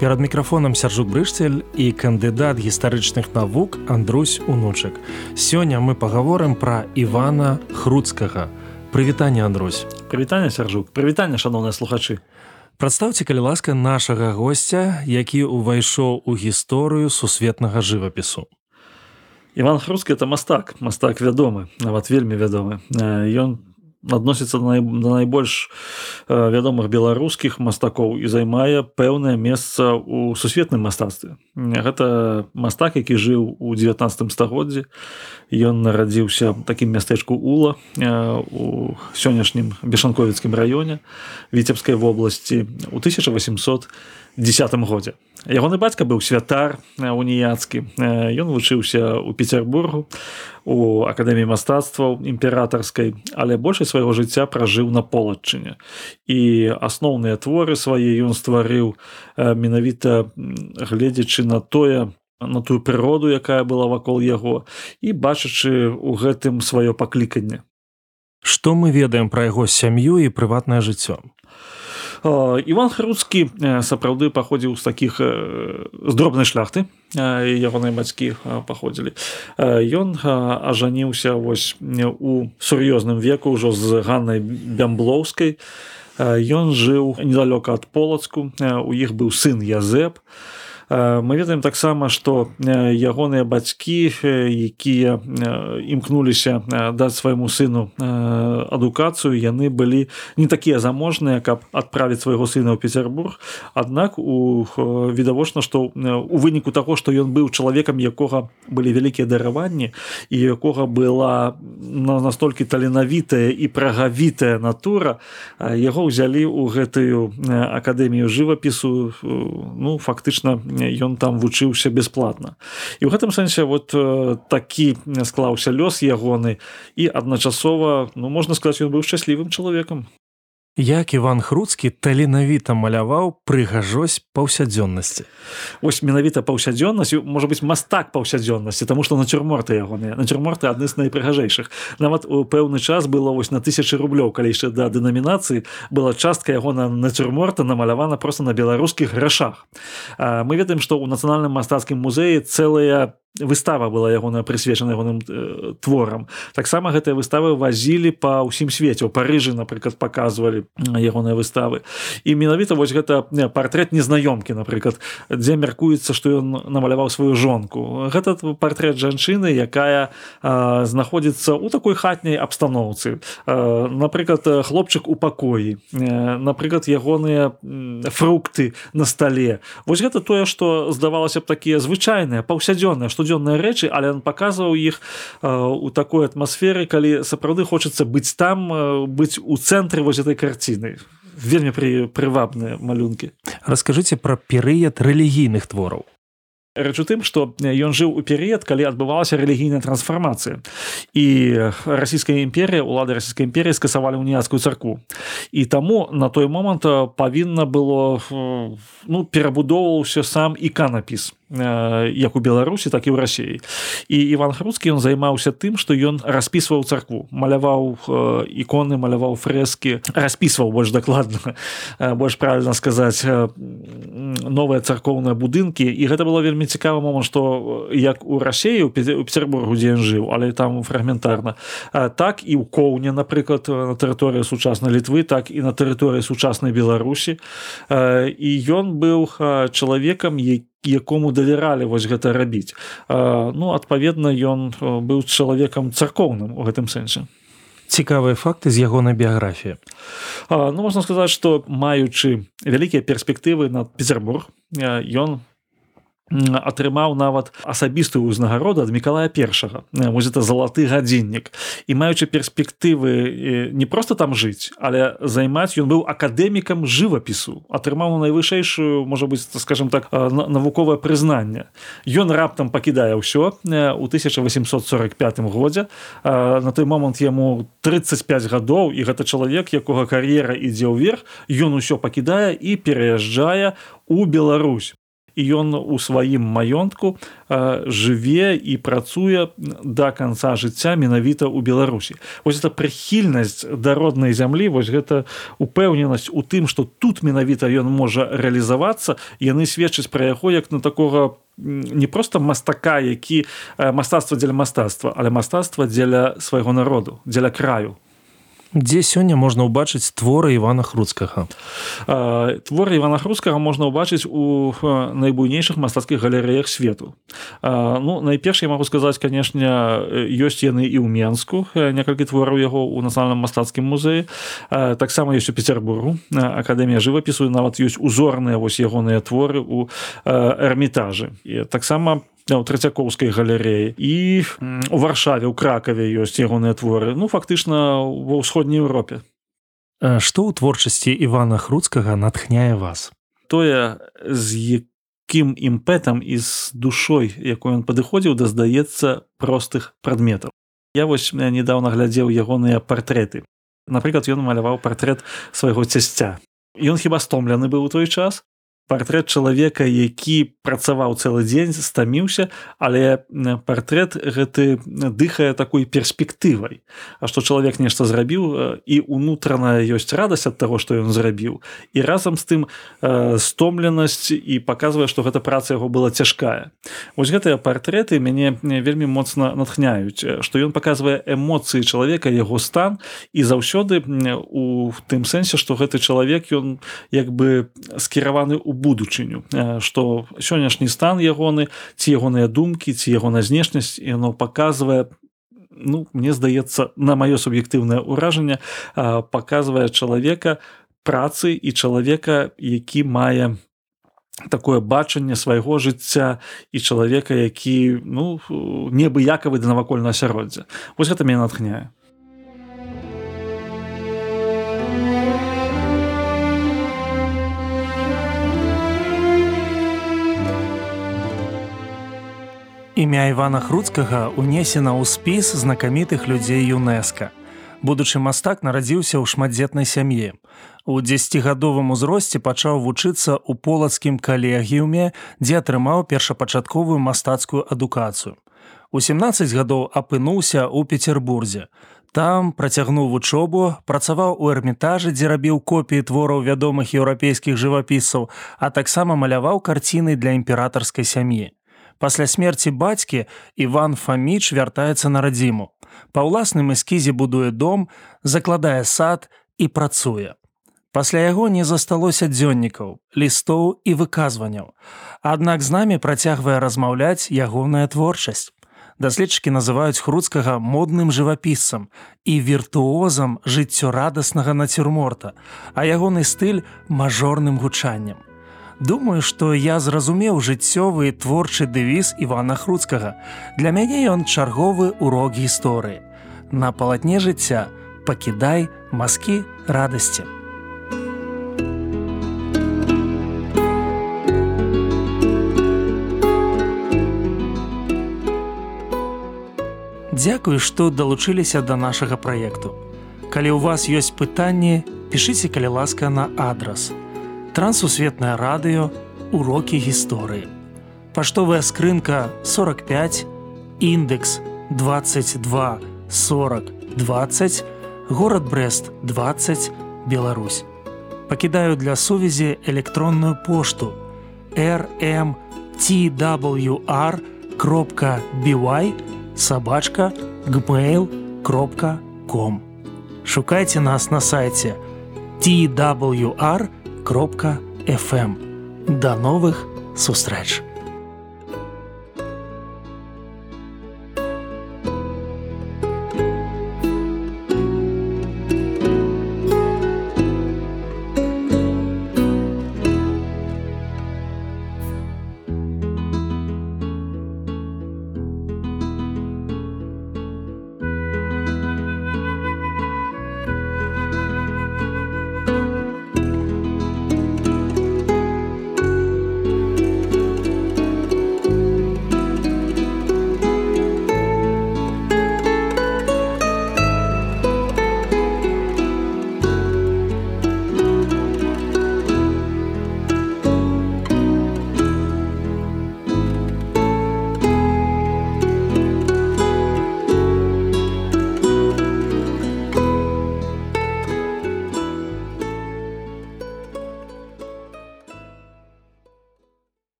перад мікрафонам сяржук брышцель і кандыдат гістарычных навук Андрусь унучак. Сёння мы пагаворым пра Івана хруцкага. Прывітанне Андрусь. Прывітанне сяржук. Прывітанне шаноўныя слухачы. Прадстаўце калі ласка нашага госця які ўвайшоў у гісторыю сусветнага жывапісу. Іван хрускі это мастак. Мастак вядомы нават вельмі вядомы. Ён адносіцца да найбольш э, вядомых беларускіх мастакоў і займае пэўнае месца ў сусветным мастацтве. Гэта мастак які жыў у 19 стагоддзі. Ён нарадзіўся такім мястэчку ула э, у сённяшнім бешанковіцкім раёне віцебскай вобласці. У 1800 десятым годзе. Ягоны бацька быў святар э, уніяцкі. Э, ён вучыўся ў петербургу у акадэміі мастацтваў імператарскай але большай свайго жыцця пражыў на полачыне. І асноўныя творы свае ён стварыў э, менавіта гледзячы на тое на тую прыроду якая была вакол яго і бачачы у гэтым сваё пакліканне. Што мы ведаем пра яго сям'ю і прыватнае жыццё Іван Харуцкі сапраўды паходзіў з такіх з дробнай шляхты ягоныя бацькі паходзілі. Ён ажаніўся вось у сур'ёзным веку ўжо з ганнай бямблоўскай. Ён жыў недалёка ад полацку, у іх быў сын Язэп мы ведаем таксама што ягоныя бацькі якія імкнуліся даць свайму сыну адукацыю яны былі не такія заможныя каб адправіць свайго сына ў петербург аднак у відавочна што у выніку таго што ён быў чалавекам якога былі вялікія дараванні і якога была настолькі таленавітая і прагавітая натура яго ўзялі ў гэтую акадэмію жывапісу. Ну фактычна ён там вучыўся бясплатна. І ў гэтым сэнсе вот э, такі склаўся лёс ягоны. І адначасова ну можна сказаць ён быў шчаслівым чалавекам як иван хруцкі таленавіта маляваў прыгажосць паўсядзённасці. Ось менавіта паўсядзённасцю можа быть мастак паўсядзённасці тому что нацюрморты ягоныя. Нацюрморты адны з найпрыгажэйшых. Нават у пэўны час было вось на тысячи рублёў калі яшчэ да дэнамінацыі была частка яго на нацюрморта намалявана просто на беларускіх грашах. Мы ведаем што ў нацыянальным мастацкім музеі цэлыя выстава была ягоная прысвечана ягоным э, творам. Таксама гэтыя выставы вазілі па ўсім свеце. У парыжы напрыклад показывалі ягоныя выставы. І менавіта вось гэта портрет незнаёмкі напрыклад дзе мяркуецца што ён намаляваў сваю жонку. Гэта портрет жанчыны якая э, знаходзіцца ў такой хатняй абстаноўцы. Э, напрыклад хлопчык у пакоі. Э, напрыклад ягоныя фрукты на стале. Вось гэта тое што здавалася б такія звычайныя паўсядзённыя што штодзённыя рэчы але он паказваў іх у такой атмасферы калі сапраўды хочацца быць там быць у цэнтры вось этой карціны вельмі пры прывабныя малюнкі. Расскажыце пра перыяд рэлігійных твораў. Рэч у тым што ён жыў у перыяд калі адбывалася рэлігійная трансфармацыя. І расійская імперія улады расійскай імперіі скасавалі уніяцкую царкву. І таму на той момант павінна было ну перабудоўваўся сам іканапіс як у беларусі так і ў рассіі і иван хрускі ён займаўся тым што ён распісваў царкву маляваў іконы маляваў фрэскі распісваў больш дакладна больш правильно сказаць новыя царкоўныя будынкі. І гэта было вельмі цікавы момант што як у рассеі у петербургу дзе ён жыў але там фрагментарна. Так і ў коўне напрыклад на тэрыторыі сучаснай літвы так і на тэрыторыі сучаснай беларусі. І ён быў чалавекам які якому давяралі вось гэта рабіць. Ну адпаведна ён быў чалавекам царкоўным у гэтым сэнсе. Цікавыя факты з ягонай біяграфіі. Ну можна сказаць што маючы вялікія перспектывы на петербург ён атрымаў нават асабістую ўзнагароду ад мікалая першага. Вось это залаты гадзіннік. І маючы перспектывы не просто там жыць але займаць ён быў акадэмікам жывапісу. Атрымаў найвышэйшую можа быть скажем так навуковае прызнанне. Ён раптам пакідае ўсё у 1845 годзе. На той момант яму 35 гадоў і гэта чалавек якога кар'ера ідзе ўверх. Ён усё пакідае і пераязджае у Беларусь і ён у сваім маёнтку жыве і працуе до конца жыцця менавіта ў беларусі. Вось это прыхільнасць да роднай зямлі вось гэта упэўненасць у тым что тут менавіта ён можа рэалізавацца. Яны сведчаць пра яго як на такога не просто мастака які мастацтва дзеля мастацтва але мастацтва дзеля свайго народу дзеля краю дзе сёння можна ўбачыць творы ивана хруцкага творы ивана хруцкага можна ўбачыць у найбуйнейшых мастацкіх галерэях свету. Ну найперш я могу сказаць канешне ёсць яны і ў менску некалькі твораў яго ў нацыянальным мастацкім музеі. Таксама ёсць у петербургу акадэмія жывапісу нават ёсць узорныя вось ягоныя творы у эрмітажы. І таксама по у трацякоўскай галерэі. І у варшаве ў кракаве ёсць ягоныя творы. Ну фактычна ва ўсходняй Еўропе. Што ў творчасці Івана хруцкага натхняе вас? Тое з якім імпэтам і з душой якой ён падыходзіў да здаецца простых прадметаў. Я вось нядаўна глядзеў ягоныя партрэты. Напрыклад ён маляваў партрэт свайго цясця. Ён хіба стомлены быў у той час партрэт чалавека які працаваў цэлы дзень стаміўся але партрэт гэты дыхае такой перспектывай А што чалавек нешта зрабіў і унутраная ёсць радасць ад таго што ён зрабіў. І разам з тым стомленасць і паказвае што гэта праца яго была цяжкая. Вось гэтыя партрэты мяне вельмі моцна натхняюць што ён паказвае эмоцыі чалавека яго стан і заўсёды у тым сэнсе што гэты чалавек ён як бы скіраваны ў будучыню. Что сённяшні стан ягоны ці ягоныя думкі ці ягоная знешнасць яно показывае ну мне здаецца на маё суб'ектыўнае ўражанне показывае чалавека працы і чалавека які мае такое бачанне свайго жыцця і чалавека які ну небыякавы да навакольна асяроддзя. Вось гэта мяне натхняе Імя Івана Хруцкага унесена ў спіс знакамітых людзей ЮНЕСКА. Будучы мастак нарадзіўся ў шматдзетнай сям'і. У дзесяцігадовым узросце пачаў вучыцца ў полацкім калегіуме, дзе атрымаў першапачатковую мастацкую адукацыю. У 17 гадоў апынуўся ў Петербурзе. Там працягнуў вучобу, працаваў у эрмітажы, дзе рабіў копіі твораў вядомых еўрапейскіх жывапісаў, а таксама маляваў карціны для імператарскай сям'і. Пасля смерці бацькі Іван Фаміч вяртаецца на радзіму. Па ўласным эскізе будуе дом, закладае сад і працуе. Пасля яго не засталося дзённікаў, лістоў і выказванняў. Аднак з намі працягвае размаўляць ягоная творчасць. Даследчыкі называюць хруцкага модным жывапісцам і віртуозам жыццёрадаснага нацюрморта, а ягоны стыль мажорным гучаннем. Думаю, што я зразумеў жыццёвы творчы дэвіз Івана Хруцкага. Для мяне ён чарговы урок гісторыі. На палатне жыцця пакідай маскі радасці. Дзякуй, што далучыліся да нашага праекту. Калі ў вас ёсць пытанні, пішыце калі ласка на адрас трансусветнае радыё урокі гісторыі паштовая скрынка 45 індекс 22 40 20 город брест 20 Беларусь пакідаю для сувязі электронную пошту rmtwr кропка бівай сабачка gmail кропка com шукайце нас на сайце twr кропка FM. До новых сустрэч!